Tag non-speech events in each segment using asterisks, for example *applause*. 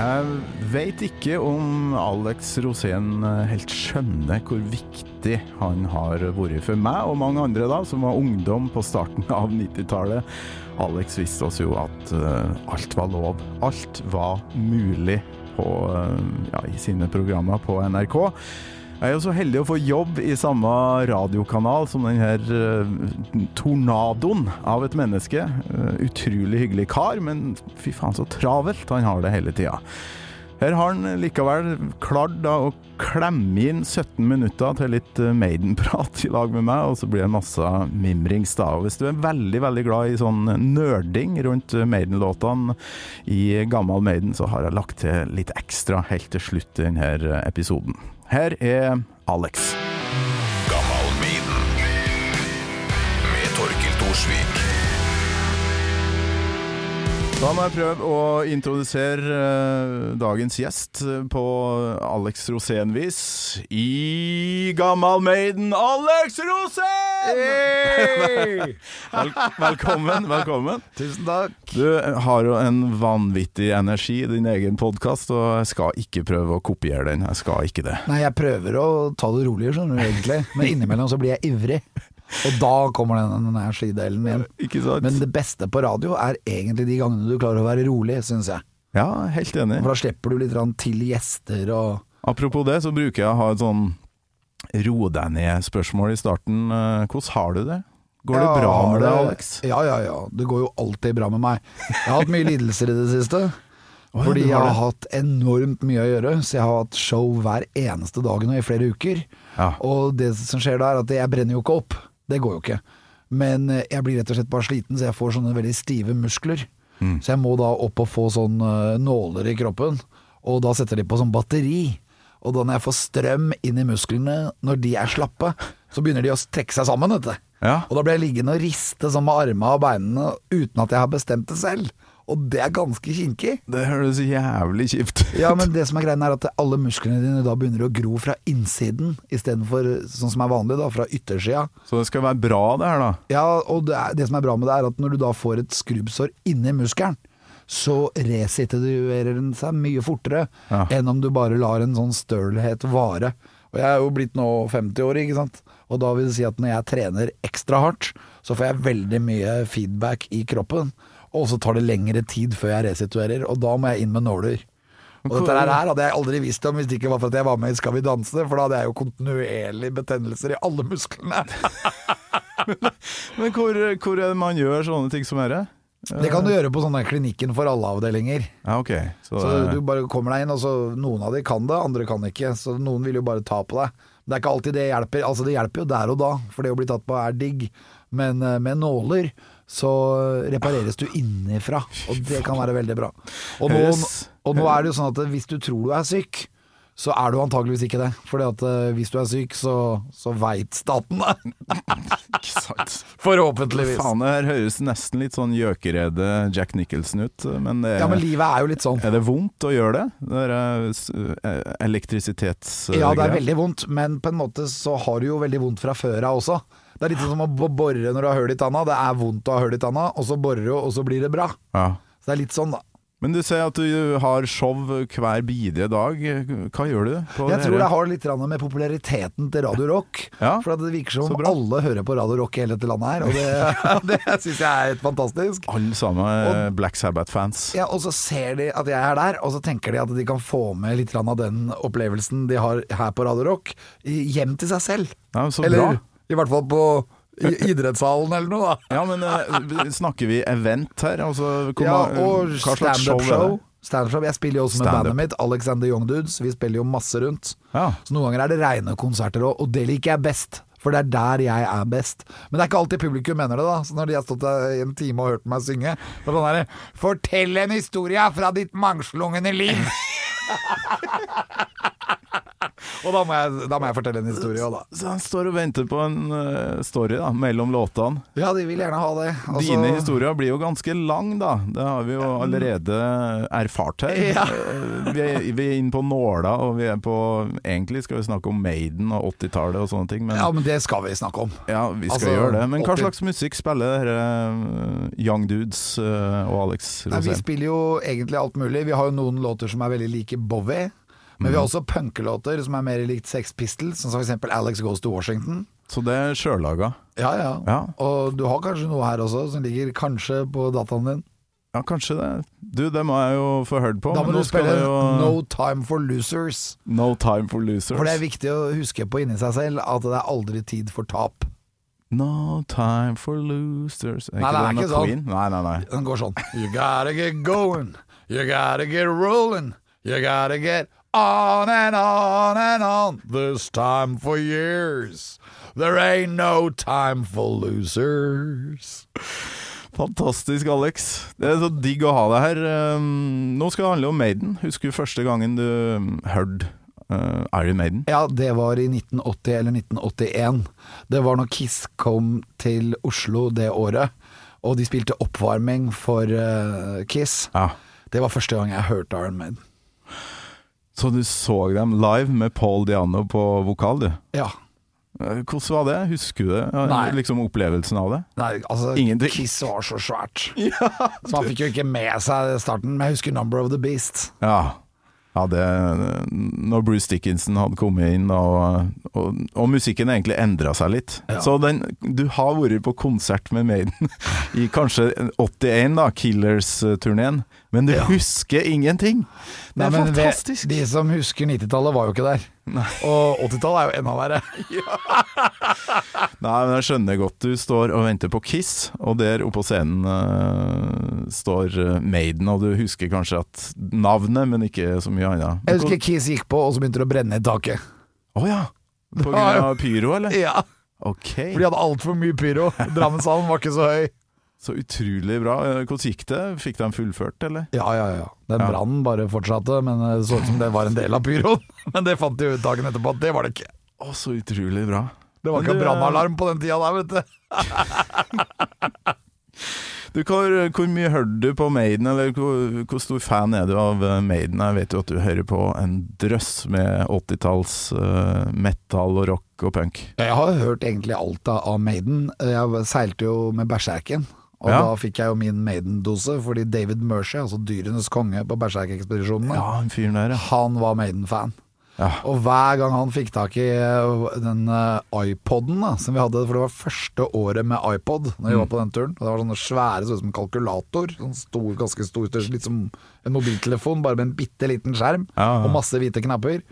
Jeg veit ikke om Alex Rosén eh, helt skjønner hvor viktig han har vært for meg og mange andre da, som var ungdom på starten av 90-tallet. Alex visste oss jo at uh, alt var lov. Alt var mulig på, uh, ja, i sine programmer på NRK. Jeg er jo så heldig å få jobb i samme radiokanal som den her uh, tornadoen av et menneske. Uh, utrolig hyggelig kar, men fy faen så travelt han har det hele tida. Her har han likevel klart å klemme inn 17 minutter til litt Maiden-prat i lag med meg, og så blir det masse mimrings da. Og hvis du er veldig, veldig glad i sånn nerding rundt Maiden-låtene i gammel Maiden, så har jeg lagt til litt ekstra helt til slutt i denne episoden. Her er Alex. Gammal miden. Med Torkil Thorsvik. Da må jeg prøve å introdusere eh, dagens gjest på Alex Rosén-vis. I Gammal Maiden, Alex Rosén! *laughs* Vel, velkommen, velkommen. Tusen takk. Du har jo en vanvittig energi i din egen podkast, og jeg skal ikke prøve å kopiere den. Jeg skal ikke det. Nei, jeg prøver å ta det roligere, skjønner du egentlig. Men innimellom så blir jeg ivrig. Og da kommer den energidelen igjen. Ikke sant? Men det beste på radio er egentlig de gangene du klarer å være rolig, syns jeg. Ja, helt enig. For da slipper du litt til gjester og Apropos det, så bruker jeg å ha et sånn ro deg ned-spørsmål i starten. Eh, Hvordan har du det? Går det Ja, bra med deg, Alex? Ja, ja, ja. Det går jo alltid bra med meg. Jeg har hatt mye lidelser i det siste. *laughs* ja, fordi jeg har har hatt enormt mye å gjøre, så jeg har hatt show hver eneste dag nå i flere uker. Ja. Og det som skjer da, er at jeg brenner jo ikke opp. Det går jo ikke. Men eh, jeg blir rett og slett bare sliten, så jeg får sånne veldig stive muskler. Mm. Så jeg må da opp og få sånn eh, nåler i kroppen, og da setter de på sånn batteri. Og da når jeg får strøm inn i musklene, når de er slappe, så begynner de å trekke seg sammen, vet du. Ja. Og da blir jeg liggende og riste sånn med armene og beinene uten at jeg har bestemt det selv. Og det er ganske kinkig. Det høres jævlig kjipt ut. Ja, men det som er greia er at alle musklene dine da begynner å gro fra innsiden, istedenfor sånn som er vanlig, da, fra yttersida. Så det skal være bra, det her, da. Ja, og det, er, det som er bra med det, er at når du da får et skrubbsår inni muskelen, så resituerer den seg mye fortere Ja. enn om du bare lar en sånn stølhet vare. Og jeg er jo blitt nå 50 år, ikke sant. Og da vil det si at når jeg trener ekstra hardt, så får jeg veldig mye feedback i kroppen. Og så tar det lengre tid før jeg resituerer, og da må jeg inn med nåler. Og dette her hadde jeg aldri visst om hvis det ikke var for at jeg var med i Skal vi danse, for da hadde jeg jo kontinuerlig betennelser i alle musklene. *laughs* Men hvor, hvor er det man gjør sånne ting som dette? Det kan du gjøre på sånne klinikken for alle avdelinger. Ja, ok. Så, Så du bare kommer deg inn, og så noen av de kan det, andre kan ikke. Så noen vil jo bare ta på deg. Men det er ikke alltid det hjelper. Altså det hjelper jo der og da, for det å bli tatt på er digg. Men eh, med nåler så repareres du innifra, og det kan være veldig bra. Og nå, og nå er det jo sånn at hvis du tror du er syk, så er du antageligvis ikke det. Fordi at hvis du er syk, så, så veit staten det. Forhåpentligvis. Faen, det her høres nesten litt sånn gjøkeredde Jack Nicholson ut, men, det, Ja, men livet er jo litt sånn. er det vondt å gjøre det? Det der eh, elektrisitetsgreier? Ja, det er veldig vondt, men på en måte så har du jo veldig vondt fra før av også. Det er litt som å bo- bore når du har hull i tanna. Det er vondt å ha hull i tanna, og så borer du, og så blir det bra. Ja. Så det er litt sånn, da. Men du sier at du har show hver bidige dag. Hva gjør du? Jeg tror det har litt med populariteten til Radio Rock. Ja, For det virker som om alle hører på Radio Rock i hele dette landet her, og det, *laughs* det syns jeg er helt fantastisk. Alle sammen Black Sabbath-fans. Ja, Og så ser de at jeg er der, og så tenker de at de kan få med litt av den opplevelsen de har her på Radio Rock, hjem til seg selv. Ja, så Eller bra. I hvert fall på i *laughs* idrettshallen eller noe, da. Ja, men uh, snakker vi event her? Altså, Ja, og show er standup-show. Stand-up. Jeg spiller jo også med bandet mitt, Alexander Young Dudes. Vi spiller jo masse rundt. Ja. Så noen ganger er det reine konserter òg, og det liker jeg best. For det er der jeg er best. Men det er ikke alltid publikum mener det, da. Så når de har stått der i en time og hørt meg synge, så er det sånn herre Fortell en historie fra ditt mangslungne liv! *laughs* Og da må, jeg, da må jeg fortelle en historie òg, da. Så han står og venter på en eh, story da, mellom låtene. Ja, de vil gjerne ha det. Altså- Dine historier blir jo ganske lang, da. Det har vi jo allerede erfart her. Ja. Eh, Vi, er, vi er inne på nåla, og vi er på Egentlig skal vi snakke om Maiden og 80-tallet og sånne ting, men Ja, men det skal vi snakke om. Ja, vi skal Altså, gjøre det. Men hva 80 slags musikk spiller dere eh, Young Dudes og Alex Nei, vi spiller jo egentlig alt mulig. Vi har jo noen låter som er veldig like Bowie. Men vi har også punkelåter som er mer likt Sex Pistols, som f.eks. Alex Goes to Washington. Så det er sjøllaga. Ja, ja, Ja. Og du har kanskje noe her også som ligger kanskje på dataen din. Ja, kanskje det. Du, det må jeg jo få hørt på. Da må du spille jo No Time for Losers. No Time for Losers. For det er viktig å huske på inni seg selv at det er aldri tid for tap. No time for losers Er Nei, det er ikke sånn. Nei, nei, nei. Den går sånn You gotta get going You gotta get rolling You gotta get on and on and on This time for years There ain't no time for losers Fantastisk, Alex. Det er så digg å ha deg her. Um, Nå skal det handle om Maiden. Husker du første gangen du um, hørte uh, Iron Maiden? Ja, det var i 1980 eller 1981 Det var når Kiss kom til Oslo det året Og de spilte oppvarming for uh, Kiss Ja. Det var første gang jeg hørte Iron Maiden Så du så dem live med Paul Diano på vokal, du. Ja Uh, Hvordan var det? Husker du det? Nei. Liksom opplevelsen av det? Nei, altså Ingenting. Kiss var så svært *laughs* Ja, Så man fikk jo ikke med seg starten Men jeg husker Number of the Beast Ja. ja det, når Bruce Dickinson hadde kommet inn, og, og, og musikken egentlig endra seg litt. Ja. Så den, du har vært på konsert med Maiden *laughs* i kanskje 81, da, Killers-turneen, men du Ja. husker ingenting! Det er Nei, fantastisk! De som husker 90-tallet var jo ikke der Og 80-tallet er jo enda verre *laughs* Nei, men Jeg skjønner godt. Du står og venter på Kiss, og der oppe på scenen uh, står eh, Maiden, og du husker kanskje at navnet, men ikke så mye annet. Jeg husker Kiss gikk på Og så begynte det å brenne i taket Å ja! På *laughs* grunn av pyro, eller? Ja Ok. For de hadde alt for mye pyro Drammenshallen var ikke så høy Så utrolig bra. Eh, Hvordan gikk det? Fikk de fullført, eller? Ja, ja, ja Den Ja. brannen bare fortsatte Men det så ut som det var en del av pyroen *laughs* Men det fant de ut dagen etterpå at det var det ikke Å, så utrolig bra. Det var ikke du, brannalarm på den tida der, vet du *laughs* Du, hvor, hvor mye hørte du på Maiden, eller hvor, hvor stor fan er du av eh, Maiden? Jeg vet jo at du hører på en drøss med 80-talls uh, metal og rock og punk. Jeg har hørt egentlig alt av av Maiden. Jeg seilte jo med Berserken. Og Ja. da fikk jeg jo min Maiden-dose, fordi David Mercy, altså dyrenes konge på Berserk-ekspedisjonene, Ja, han var Maiden-fan. ja. Og hver gang han fikk tak i eh, den eh, iPoden da, som vi hadde, for det var første året med iPod Når vi Mm. var på den turen. Og det var sånne svære, så ut som en kalkulator. Sånn stor, ganske stor, litt som en mobiltelefon, bare med en bitte liten skjerm Ja, ja. og masse hvite knapper.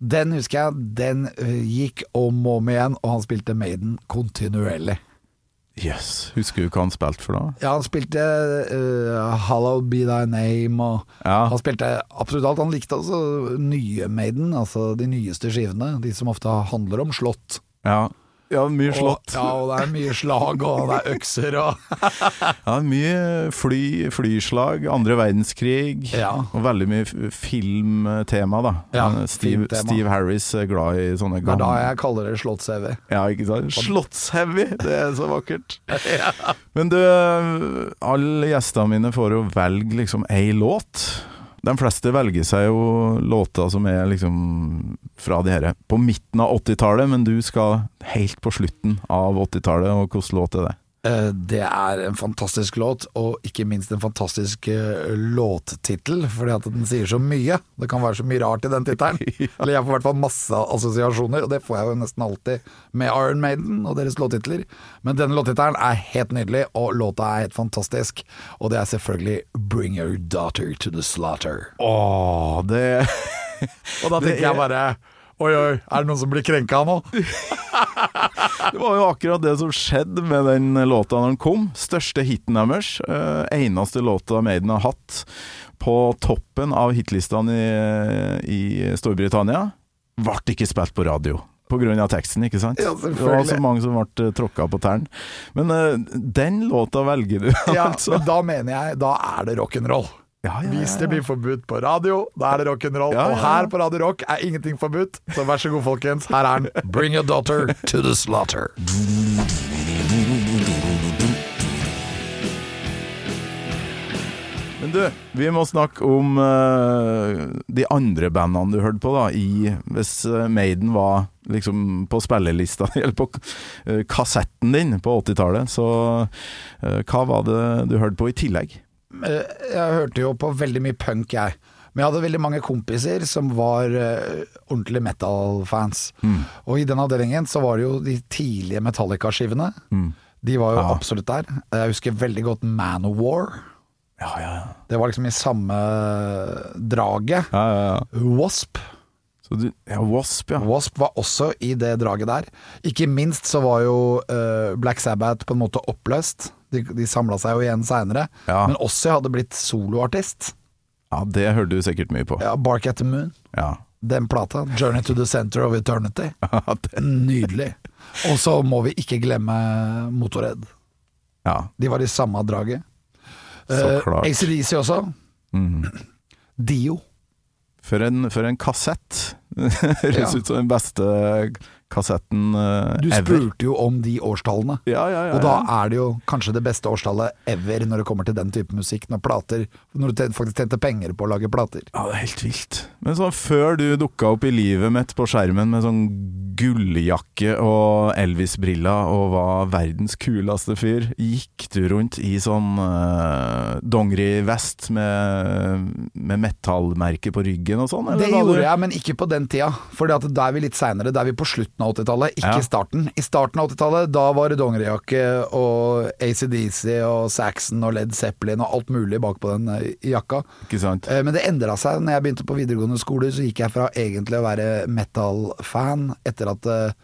Den husker jeg, den eh, gikk om og om igjen, og han spilte Maiden kontinuerlig. Jøss. Husker du hva han spilte for da? Ja, han spilte uh, 'Hallowed Be Thy Name' og Ja. Han spilte absolutt alt. Han likte altså nye Maiden, altså de nyeste skivene. De som ofte handler om slott. Ja, ja mye slått. Og, ja, og det er mye slag, og det er økser og *laughs* Ja, mye fly, flyslag, andre verdenskrig, Ja. og veldig mye filmtema, da. Ja, Steve. Steve Harris er glad i sånne Det er da gamle jeg kaller det slotts-CV. Ja, ikke sant? Slottsheavy, det er så vakkert. *laughs* Men du, alle gjestene mine får jo velge liksom ei låt. De fleste velger seg jo låter som er liksom fra de her på midten av 80-tallet, men du skal helt på slutten av 80-tallet, og hvilken låt er det? Eh, Det er en fantastisk låt, og ikke minst en fantastisk eh, låttittel, fordi at den sier så mye. Det kan være så mye rart i den tittelen. *laughs* Eller jeg får i hvert fall masse assosiasjoner, og det får jeg jo nesten alltid med Iron Maiden og deres låttitler. Men denne låttittelen er helt nydelig, og låta er helt fantastisk. Og det er selvfølgelig 'Bring Your Daughter to the Slaughter'. Åh, det *laughs* Og da Det tenker jeg bare Oi, oi, er det noen som blir krenka nå? *laughs* Det var jo akkurat det som skjedde med den låta når den kom. Største hiten deres. eh, eneste låta Maiden har hatt på toppen av hitlistene i, i Storbritannia. Ble ikke spilt på radio. På grunn av teksten, ikke sant? Ja, det var så mange som ble tråkka på tærne. Men eh, den låta velger du, Ja, *laughs* altså. men da mener jeg Da er det rock'n'roll. Ja, ja, ja, Hvis det blir forbudt på radio, da er det rock'n'roll. Ja, ja, Og her på Radio Rock er ingenting forbudt. Så vær så god, folkens. Her er den. Bring your daughter to the slaughter. Men du, vi må snakke om uh, de andre bandene du hørte på, da. I, hvis eh, Maiden var liksom på spillelista, *laughs* eller på uh, kassetten din på 80-tallet, så uh, hva var det du hørte på i tillegg? Eh, Jeg hørte jo på veldig mye punk, jeg. Men jeg hadde veldig mange kompiser som var uh, ordentlige metal-fans. Og i den avdelingen så var det jo de tidlige Metallica-skivene. De var jo Ja. absolutt der. Jeg husker veldig godt Manowar. Ja, ja, ja. Det var liksom i samme draget. ja, ja, ja. Wasp. Så du, ja, Wasp, ja. Wasp var også i det draget der. Ikke minst så var jo uh, Black Sabbath på en måte oppløst. De, de samla seg jo igjen seinere. Ja. Men Ossie hadde blitt soloartist. Ja, det hørte du sikkert mye på. Ja, Bark at the Moon. Ja. Den plata. 'Journey to the Center of Eternity'. *laughs* Nydelig. Og så må vi ikke glemme Motorhead. ja. De var i samme draget. Så klart. klart. ACDC også. Mm. *clears throat* Dio. For en, for en kassett. *laughs* Høres Ja. ut som den beste kassetten ever Du ever. spurte jo om de årstallene. Ja, ja, ja, Og da er det jo kanskje det beste årstallet ever når det kommer til den type musikk. Når plater Når du faktisk tjente penger på å lage plater. Ja, det er helt vilt. Men sånn før du dukka opp i livet mitt på skjermen med sånn gulljakke og Elvis-briller og var verdens kuleste fyr, gikk du rundt i sånn uh, dongerivest med, med metallmerke på ryggen og sånn? Det gjorde du- jeg, men ikke på den tida. For da er vi litt seinere. Da er vi på slutten av 80-tallet, ikke Ja. starten. I starten av 80-tallet, da var det dongerijakke og ACDC og Saxon og Led Zeppelin og alt mulig bak på den eh, jakka. Ikke sant? Eh, Men det endra seg når jeg begynte på videregående skole. Så gikk jeg fra egentlig å være metal-fan etter at eh,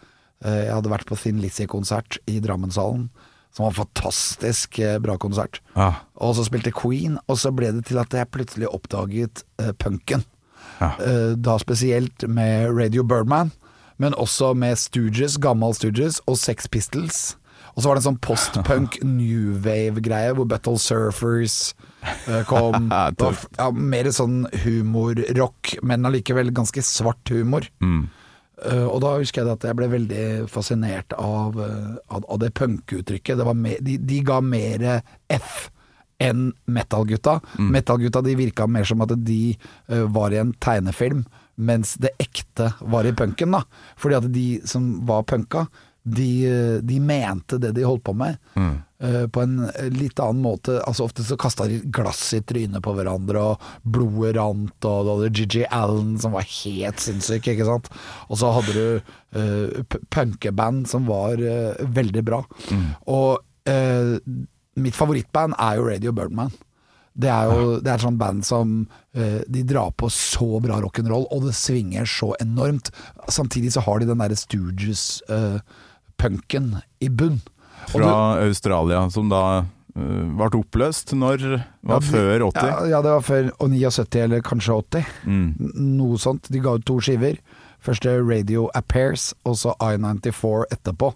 jeg hadde vært på Thin Lizzie-konsert i Drammenshallen. Som var en fantastisk eh, bra konsert. Ja. Og så spilte Queen, og så ble det til at jeg plutselig oppdaget uh, punken. Ja. Uh, da spesielt med Radio Birdman, men også med Stooges, gammel Stooges, og Sex Pistols. Og så var det en sånn post-punk *laughs* new wave-greie, hvor Buttle Surfers eh, kom. *laughs* Det var, ja, mer sånn humorrock, men allikevel ganske svart humor. Mm. Uh, og da husker jeg at jeg ble veldig fascinert av, eh, av, av det punkeuttrykket. De, de ga mer F enn metal-gutta. Metal-gutta de virka mer som at de uh, var i en tegnefilm, mens det ekte var i punken. da Fordi at de som var punka, de, eh, de mente det de holdt på med. eh, på en litt annen måte. Altså Ofte så kasta de glass i trynet på hverandre, og blodet rant, og du hadde Gigi Allen som var helt sinnssyk, ikke sant. Og så hadde du uh, punkeband som var uh, veldig bra. Og eh, mitt favorittband er jo Radio Birdman. Det er jo det er et sånt band som uh, De drar på så bra rock'n'roll, og det svinger så enormt. Samtidig så har de den derre Stooges-punken i bunn. Og Fra du- Australia, som da eh, ble oppløst når Var Ja, før 80. Ja, ja, det var før 79 eller kanskje 80. Mm. Noe sånt. De ga ut to skiver. Første Radio Appears, og så I94 etterpå.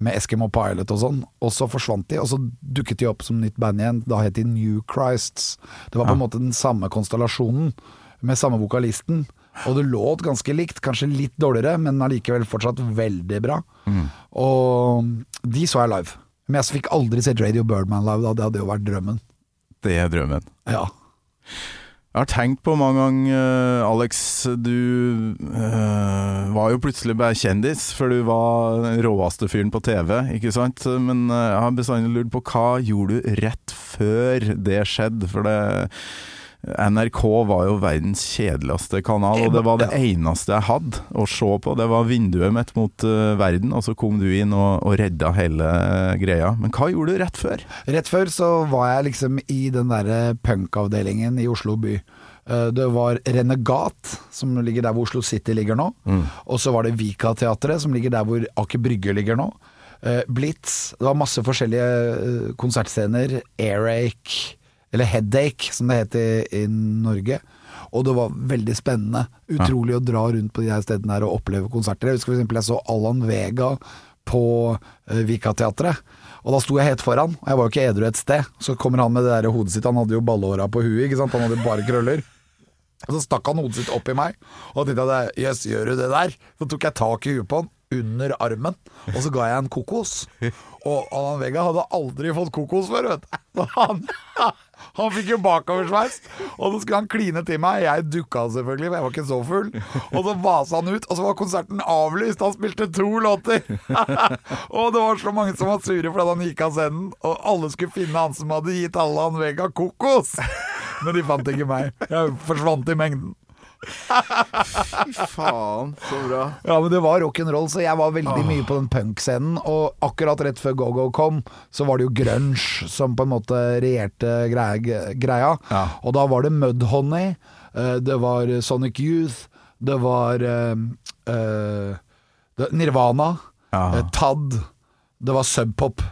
Med Eskimo Pilot og sånn. Og så forsvant de, og så dukket de opp som nytt band igjen. Da het de New Christs. Det var på en måte den samme konstellasjonen, med samme vokalisten. Og det låt ganske likt, kanskje litt dårligere, men allikevel fortsatt veldig bra. Og de så jeg live. Men jeg fikk aldri sett Radio Birdman live, da. Det hadde jo vært drømmen. Det er drømmen. Ja. Jeg har tenkt på mange ganger, eh, Alex, du øh, var jo plutselig bare kjendis, for du var den råeste fyren på TV, ikke sant? Men eh, jeg har bestandig lurt på hva gjorde du rett før det skjedde? For det NRK var jo verdens kjedeligste kanal, og det var det eneste jeg hadde å se på. Det var vinduet mitt mot uh, verden, og så kom du inn og, og redda hele greia. Men hva gjorde du rett før? Rett før så var jeg liksom i den derre punkavdelingen i Oslo by. Eh, Det var Renegat, som ligger der hvor Oslo City ligger nå. Og så var det Vika-teatret, som ligger der hvor Aker Brygge ligger nå. Eh, Blitz. Det var masse forskjellige konsertscener. konsertscener. Airake, eller Headache, som det het i, i Norge. Og det var veldig spennende. Utrolig å dra rundt på de her stedene her og oppleve konserter. Jeg husker eksempel jeg så Allan Vega på Vikateatret. Vika-teatret. Og da sto jeg helt foran, og jeg var jo ikke edru et sted. Så kommer han med det der hodet sitt, han hadde jo ballehåra på huet, ikke sant, han hadde bare krøller. Og så stakk han hodet sitt opp i meg, og tenkte jeg jøss, gjør du det der? Så tok jeg tak i huet på han, under armen, og så ga jeg en kokos. Og Allan Vega hadde aldri fått kokos før, vet du. *laughs* Han, *laughs* han fikk jo bakoversveis, og så skulle han kline til meg. Jeg dukka selvfølgelig, for jeg var ikke så full. Og så vasa han ut, og så var konserten avlyst. Han spilte to låter. *laughs* og det var så mange som var sure fordi han gikk av scenen, og alle skulle finne han som hadde gitt Allan Vega kokos. Men de fant ikke meg. Jeg forsvant i mengden. Fy faen, så bra. Ja, men det var rock'n'roll, så jeg var veldig mye på den punkscenen. Og akkurat rett før Go-Go kom, så var det jo grunge som på en måte regjerte greia. Ja. Og da var det Mudhoney, eh, det var Sonic Youth, det var uh, Nirvana, Ja. Tad, det var Subpop.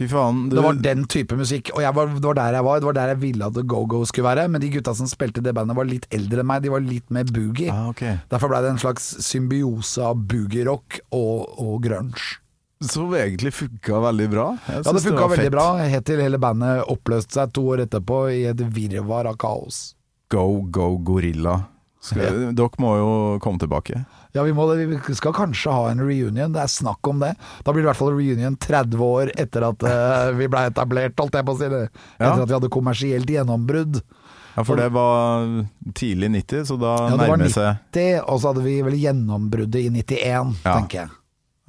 Fy faen. Du, Det var den type musikk, og var, det var der jeg var. Det var der jeg ville at Go-Go skulle være. Men de gutta som spilte det bandet, var litt eldre enn meg. De var litt mer boogie. Ah, okay. Derfor ble det en slags symbiose av boogie-rock og, og grunge. Som egentlig funka veldig bra. Ja, det funka veldig fett. bra, helt til hele bandet oppløste seg to år etterpå i et virvar av kaos. Go, go, gorilla. Skal, Dere må jo komme tilbake. Ja, vi, må, vi skal kanskje ha en reunion, det er snakk om det. Da blir det i hvert fall reunion 30 år etter at uh, vi ble etablert, holdt jeg på å si det. Ja. Etter at vi hadde kommersielt gjennombrudd. Ja, For det var tidlig 90, så da Ja, det var 90, og så hadde vi vel gjennombruddet i 91, Ja. tenker jeg.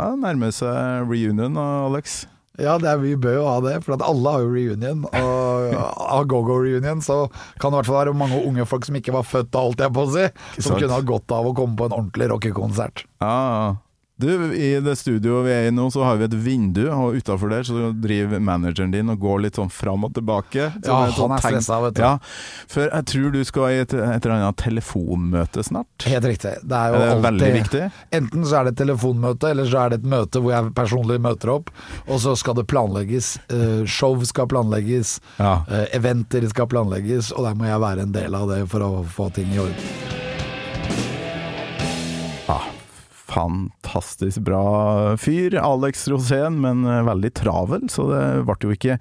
Ja, nærmer seg reunion, Alex. Ja, det er, vi bør jo ha det, for at alle har jo reunion. Og av Go-Go-reunion så kan det i hvert fall være mange unge folk som ikke var født da, holdt jeg på å si, som kunne ha godt av å komme på en ordentlig rockekonsert. Ja. Du, i det studioet vi er i nå, så har vi et vindu, og utafor der så driver manageren din og går litt sånn fram og tilbake. Ja, er sånn han er stressa, vet du. Ja, for jeg tror du skal i et, et eller annet telefonmøte snart. Helt riktig. Det er jo Er det alltid veldig viktig? Enten så er det et telefonmøte, eller så er det et møte hvor jeg personlig møter opp, og så skal det planlegges. Uh, show skal planlegges, Ja. uh, eventer skal planlegges, og der må jeg være en del av det for å få ting i orden. Fantastisk bra fyr, Alex Rosén, men eh, veldig travel, så det ble jo ikke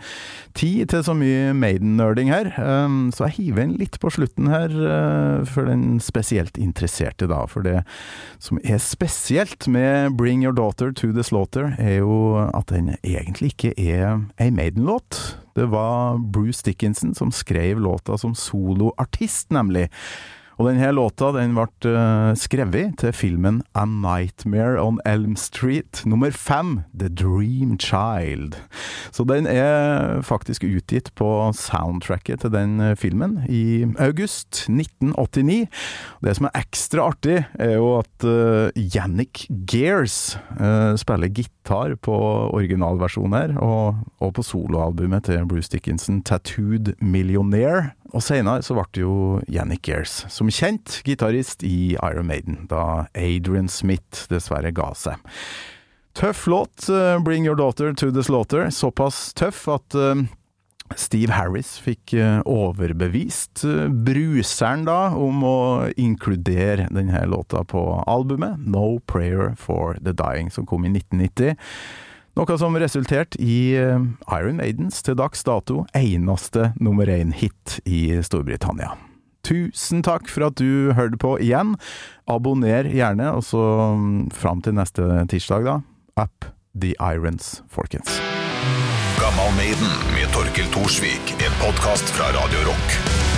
tid til så mye Maiden-nerding her. Um, så jeg hiver inn litt på slutten her, eh, for den spesielt interesserte, da. For det som er spesielt med Bring Your Daughter to the Slaughter, er jo at den egentlig ikke er ei Maiden-låt. Det var Bruce Dickinson som skrev låta som soloartist, nemlig. Og denne låta den ble eh, skrevet til filmen A Nightmare on Elm Street nummer fem, The Dream Child. Så den er faktisk utgitt på soundtracket til den eh, filmen i august 1989. Det som er ekstra artig, er jo at uh, Yannick Gears eh, spiller gitar på originalversjonen her, og, og på soloalbumet til Bruce Dickinson, Tattooed Millionaire. Og senere så ble det jo Yannick Gears, som kjent gitarist i Iron Maiden, da Adrian Smith dessverre ga seg. Tøff låt, eh, 'Bring Your Daughter to the Slaughter'. Såpass tøff at eh, Steve Harris fikk eh, overbevist bruseren da om å inkludere denne låta på albumet 'No Prayer for the Dying', som kom i 1990. Noe som resulterte i eh, Iron Maidens til dags dato eneste nummer én-hit i Storbritannia. Tusen takk for at du hørte på igjen. Abonner gjerne, og så mm, fram til neste tirsdag, da. Up the irons, folkens. Gammal Maiden med Torkel Thorsvik. En podkast fra Radio Rock.